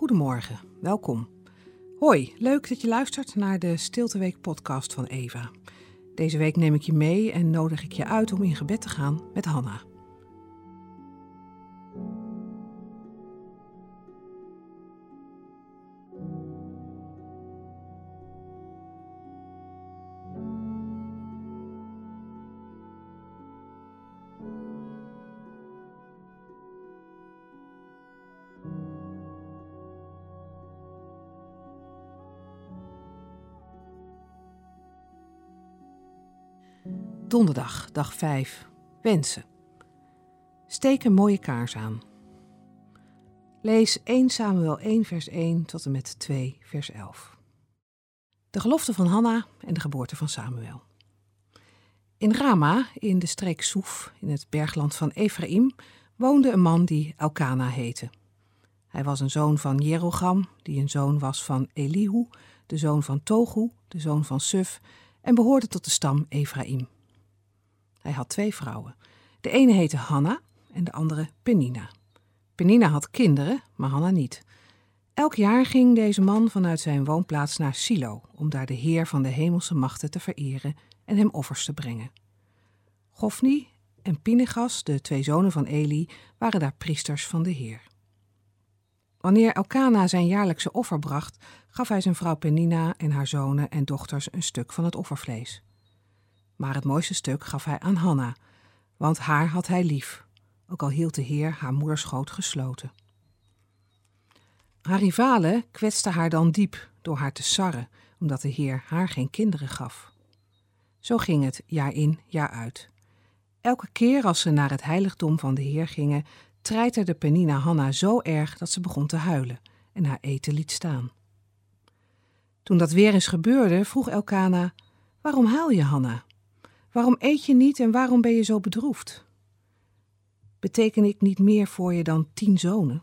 Goedemorgen, welkom. Hoi, leuk dat je luistert naar de Stilteweek podcast van Eva. Deze week neem ik je mee en nodig ik je uit om in gebed te gaan met Hanna. Donderdag, dag 5. Wensen. Steek een mooie kaars aan. Lees 1 Samuel 1 vers 1 tot en met 2 vers 11. De gelofte van Hanna en de geboorte van Samuel. In Rama, in de streek Soef, in het bergland van Ephraim, woonde een man die Elkana heette. Hij was een zoon van Jerogam, die een zoon was van Elihu, de zoon van Togu, de zoon van Suf, en behoorde tot de stam Ephraim. Hij had twee vrouwen. De ene heette Hanna en de andere Penina. Penina had kinderen, maar Hanna niet. Elk jaar ging deze man vanuit zijn woonplaats naar Silo om daar de Heer van de hemelse machten te vereren en hem offers te brengen. Gofni en Pinegas, de twee zonen van Eli, waren daar priesters van de Heer. Wanneer Elkana zijn jaarlijkse offer bracht, gaf hij zijn vrouw Penina en haar zonen en dochters een stuk van het offervlees maar het mooiste stuk gaf hij aan Hanna, want haar had hij lief, ook al hield de Heer haar moederschoot gesloten. Haar rivalen kwetsten haar dan diep door haar te sarren, omdat de Heer haar geen kinderen gaf. Zo ging het jaar in, jaar uit. Elke keer als ze naar het heiligdom van de Heer gingen, treiterde Penina Hanna zo erg dat ze begon te huilen en haar eten liet staan. Toen dat weer eens gebeurde, vroeg Elkana: Waarom huil je, Hanna? Waarom eet je niet en waarom ben je zo bedroefd? Beteken ik niet meer voor je dan tien zonen?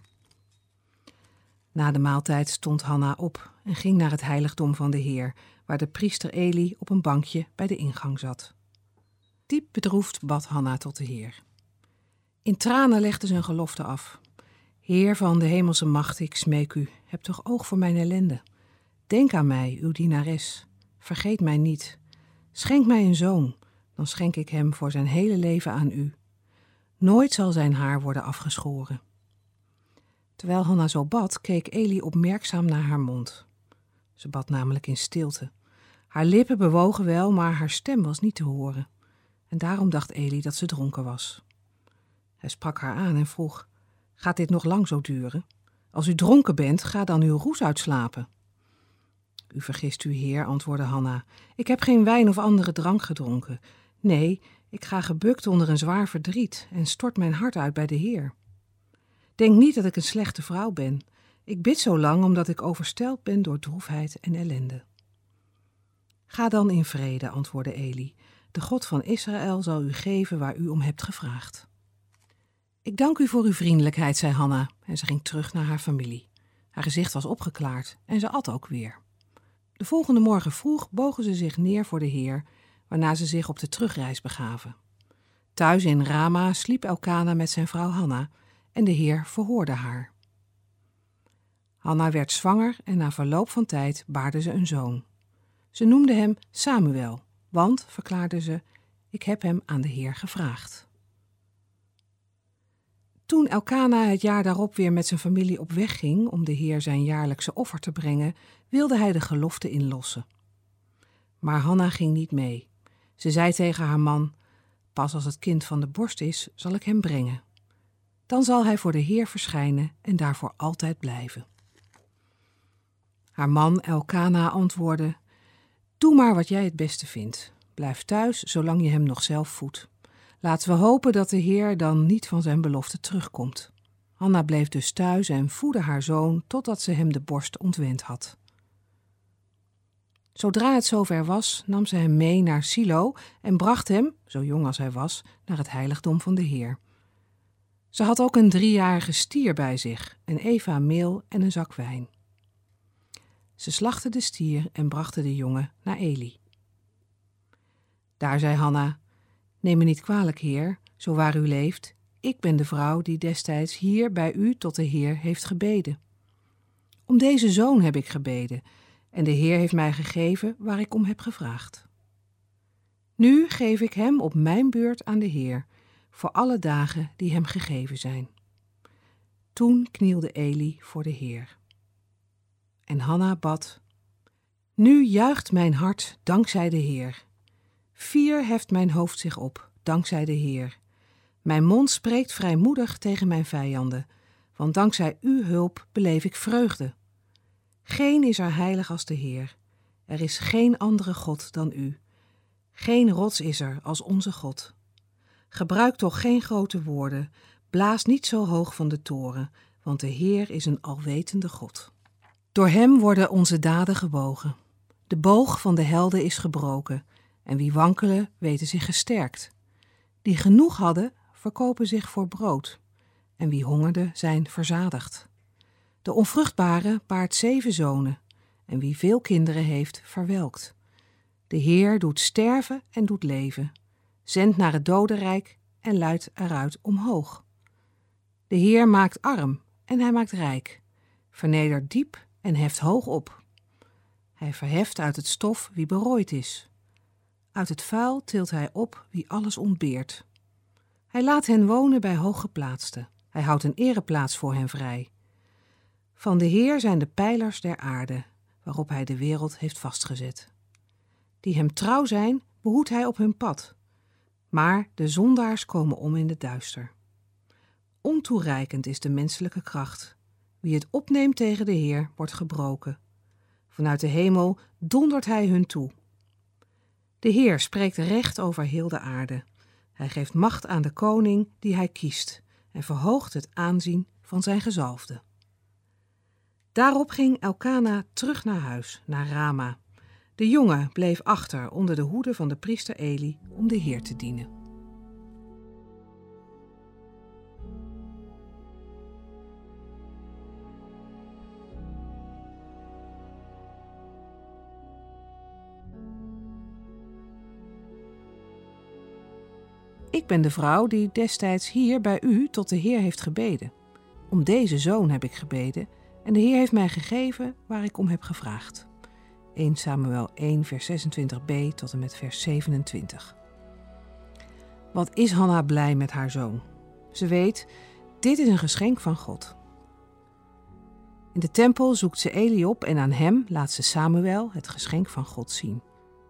Na de maaltijd stond Hanna op en ging naar het heiligdom van de Heer, waar de priester Eli op een bankje bij de ingang zat. Diep bedroefd bad Hanna tot de Heer. In tranen legde ze een gelofte af. Heer van de hemelse macht, ik smeek u, heb toch oog voor mijn ellende. Denk aan mij, uw dienares. Vergeet mij niet. Schenk mij een zoon, dan schenk ik hem voor zijn hele leven aan u. Nooit zal zijn haar worden afgeschoren. Terwijl Hanna zo bad, keek Eli opmerkzaam naar haar mond. Ze bad namelijk in stilte. Haar lippen bewogen wel, maar haar stem was niet te horen. En daarom dacht Eli dat ze dronken was. Hij sprak haar aan en vroeg: Gaat dit nog lang zo duren? Als u dronken bent, ga dan uw roes uitslapen. U vergist u, heer, antwoordde Hanna. Ik heb geen wijn of andere drank gedronken. Nee, ik ga gebukt onder een zwaar verdriet en stort mijn hart uit bij de Heer. Denk niet dat ik een slechte vrouw ben. Ik bid zo lang omdat ik oversteld ben door droefheid en ellende. Ga dan in vrede, antwoordde Eli. De God van Israël zal u geven waar u om hebt gevraagd. Ik dank u voor uw vriendelijkheid, zei Hanna, en ze ging terug naar haar familie. Haar gezicht was opgeklaard en ze at ook weer. De volgende morgen vroeg bogen ze zich neer voor de Heer waarna ze zich op de terugreis begaven. Thuis in Rama sliep Elkana met zijn vrouw Hanna en de Heer verhoorde haar. Hanna werd zwanger en na verloop van tijd baarde ze een zoon. Ze noemde hem Samuel, want, verklaarde ze, ik heb hem aan de Heer gevraagd. Toen Elkana het jaar daarop weer met zijn familie op weg ging om de Heer zijn jaarlijkse offer te brengen, wilde hij de gelofte inlossen. Maar Hanna ging niet mee. Ze zei tegen haar man: Pas als het kind van de borst is, zal ik hem brengen. Dan zal hij voor de Heer verschijnen en daarvoor altijd blijven. Haar man Elkana antwoordde: Doe maar wat jij het beste vindt. Blijf thuis zolang je hem nog zelf voedt. Laten we hopen dat de Heer dan niet van zijn belofte terugkomt. Hanna bleef dus thuis en voedde haar zoon totdat ze hem de borst ontwend had. Zodra het zover was, nam ze hem mee naar Silo en bracht hem, zo jong als hij was, naar het heiligdom van de Heer. Ze had ook een driejarige stier bij zich, een eva meel en een zak wijn. Ze slachtte de stier en brachten de jongen naar Eli. Daar zei Hanna: Neem me niet kwalijk, heer, zo waar u leeft. Ik ben de vrouw die destijds hier bij u tot de Heer heeft gebeden. Om deze zoon heb ik gebeden, en de Heer heeft mij gegeven waar ik om heb gevraagd. Nu geef ik hem op mijn beurt aan de Heer, voor alle dagen die hem gegeven zijn. Toen knielde Eli voor de Heer. En Hanna bad: Nu juicht mijn hart dankzij de Heer. Vier heft mijn hoofd zich op, dankzij de Heer. Mijn mond spreekt vrijmoedig tegen mijn vijanden, want dankzij uw hulp beleef ik vreugde. Geen is er heilig als de Heer. Er is geen andere God dan u. Geen rots is er als onze God. Gebruik toch geen grote woorden, blaas niet zo hoog van de toren, want de Heer is een alwetende God. Door hem worden onze daden gebogen. De boog van de helden is gebroken, en wie wankelen, weten zich gesterkt. Die genoeg hadden, verkopen zich voor brood, en wie hongerde, zijn verzadigd. De onvruchtbare baart zeven zonen, en wie veel kinderen heeft, verwelkt. De Heer doet sterven en doet leven, zendt naar het dodenrijk en luidt eruit omhoog. De Heer maakt arm en hij maakt rijk, vernedert diep en heft hoog op. Hij verheft uit het stof wie berooid is. Uit het vuil tilt hij op wie alles ontbeert. Hij laat hen wonen bij hooggeplaatsten. Hij houdt een ereplaats voor hen vrij. Van de Heer zijn de pijlers der aarde, waarop hij de wereld heeft vastgezet. Die hem trouw zijn, behoedt hij op hun pad. Maar de zondaars komen om in de duister. Ontoereikend is de menselijke kracht. Wie het opneemt tegen de Heer, wordt gebroken. Vanuit de hemel dondert hij hun toe. De Heer spreekt recht over heel de aarde. Hij geeft macht aan de koning die hij kiest en verhoogt het aanzien van zijn gezalfde. Daarop ging Elkana terug naar huis, naar Rama. De jongen bleef achter onder de hoede van de priester Eli om de Heer te dienen. Ik ben de vrouw die destijds hier bij u tot de Heer heeft gebeden. Om deze zoon heb ik gebeden en de Heer heeft mij gegeven waar ik om heb gevraagd. 1 Samuel 1 vers 26b tot en met vers 27. Wat is Hanna blij met haar zoon? Ze weet, dit is een geschenk van God. In de tempel zoekt ze Eli op en aan hem laat ze Samuel het geschenk van God zien.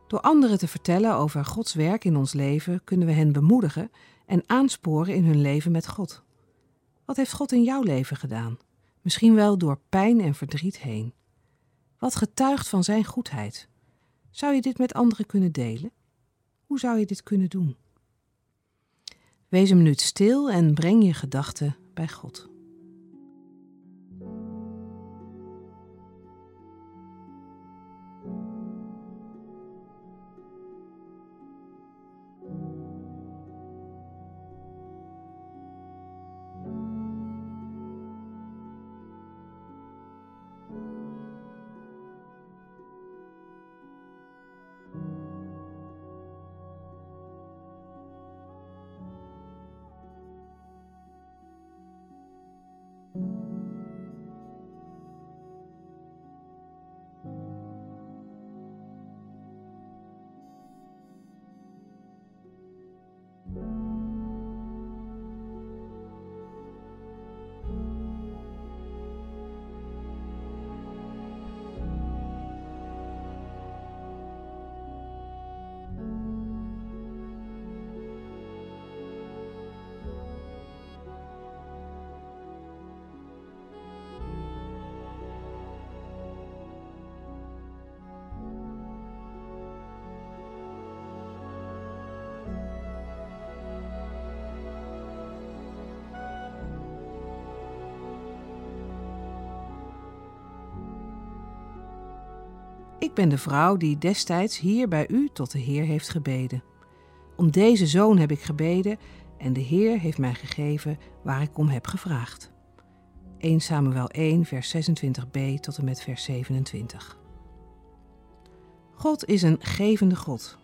Door anderen te vertellen over Gods werk in ons leven kunnen we hen bemoedigen en aansporen in hun leven met God. Wat heeft God in jouw leven gedaan? Misschien wel door pijn en verdriet heen. Wat getuigt van Zijn goedheid? Zou je dit met anderen kunnen delen? Hoe zou je dit kunnen doen? Wees een minuut stil en breng je gedachten bij God. Ik ben de vrouw die destijds hier bij u tot de Heer heeft gebeden. Om deze zoon heb ik gebeden en de Heer heeft mij gegeven waar ik om heb gevraagd. 1 Samuel 1, vers 26b tot en met vers 27. God is een gevende God.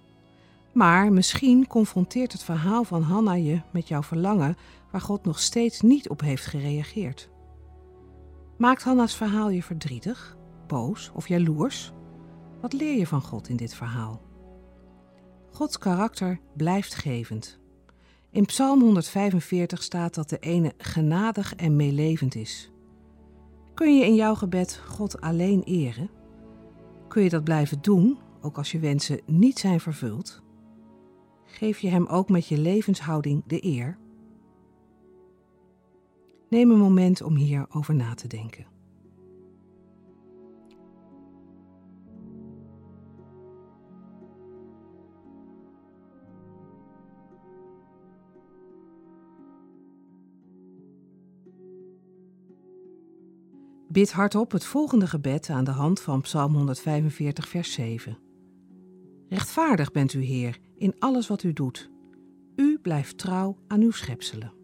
Maar misschien confronteert het verhaal van Hanna je met jouw verlangen waar God nog steeds niet op heeft gereageerd. Maakt Hanna's verhaal je verdrietig, boos of jaloers? Wat leer je van God in dit verhaal? Gods karakter blijft gevend. In Psalm 145 staat dat de ene genadig en meelevend is. Kun je in jouw gebed God alleen eren? Kun je dat blijven doen, ook als je wensen niet zijn vervuld? Geef je Hem ook met je levenshouding de eer? Neem een moment om hierover na te denken. Bid hardop het volgende gebed aan de hand van Psalm 145, vers 7. Rechtvaardig bent u, Heer, in alles wat u doet. U blijft trouw aan uw schepselen.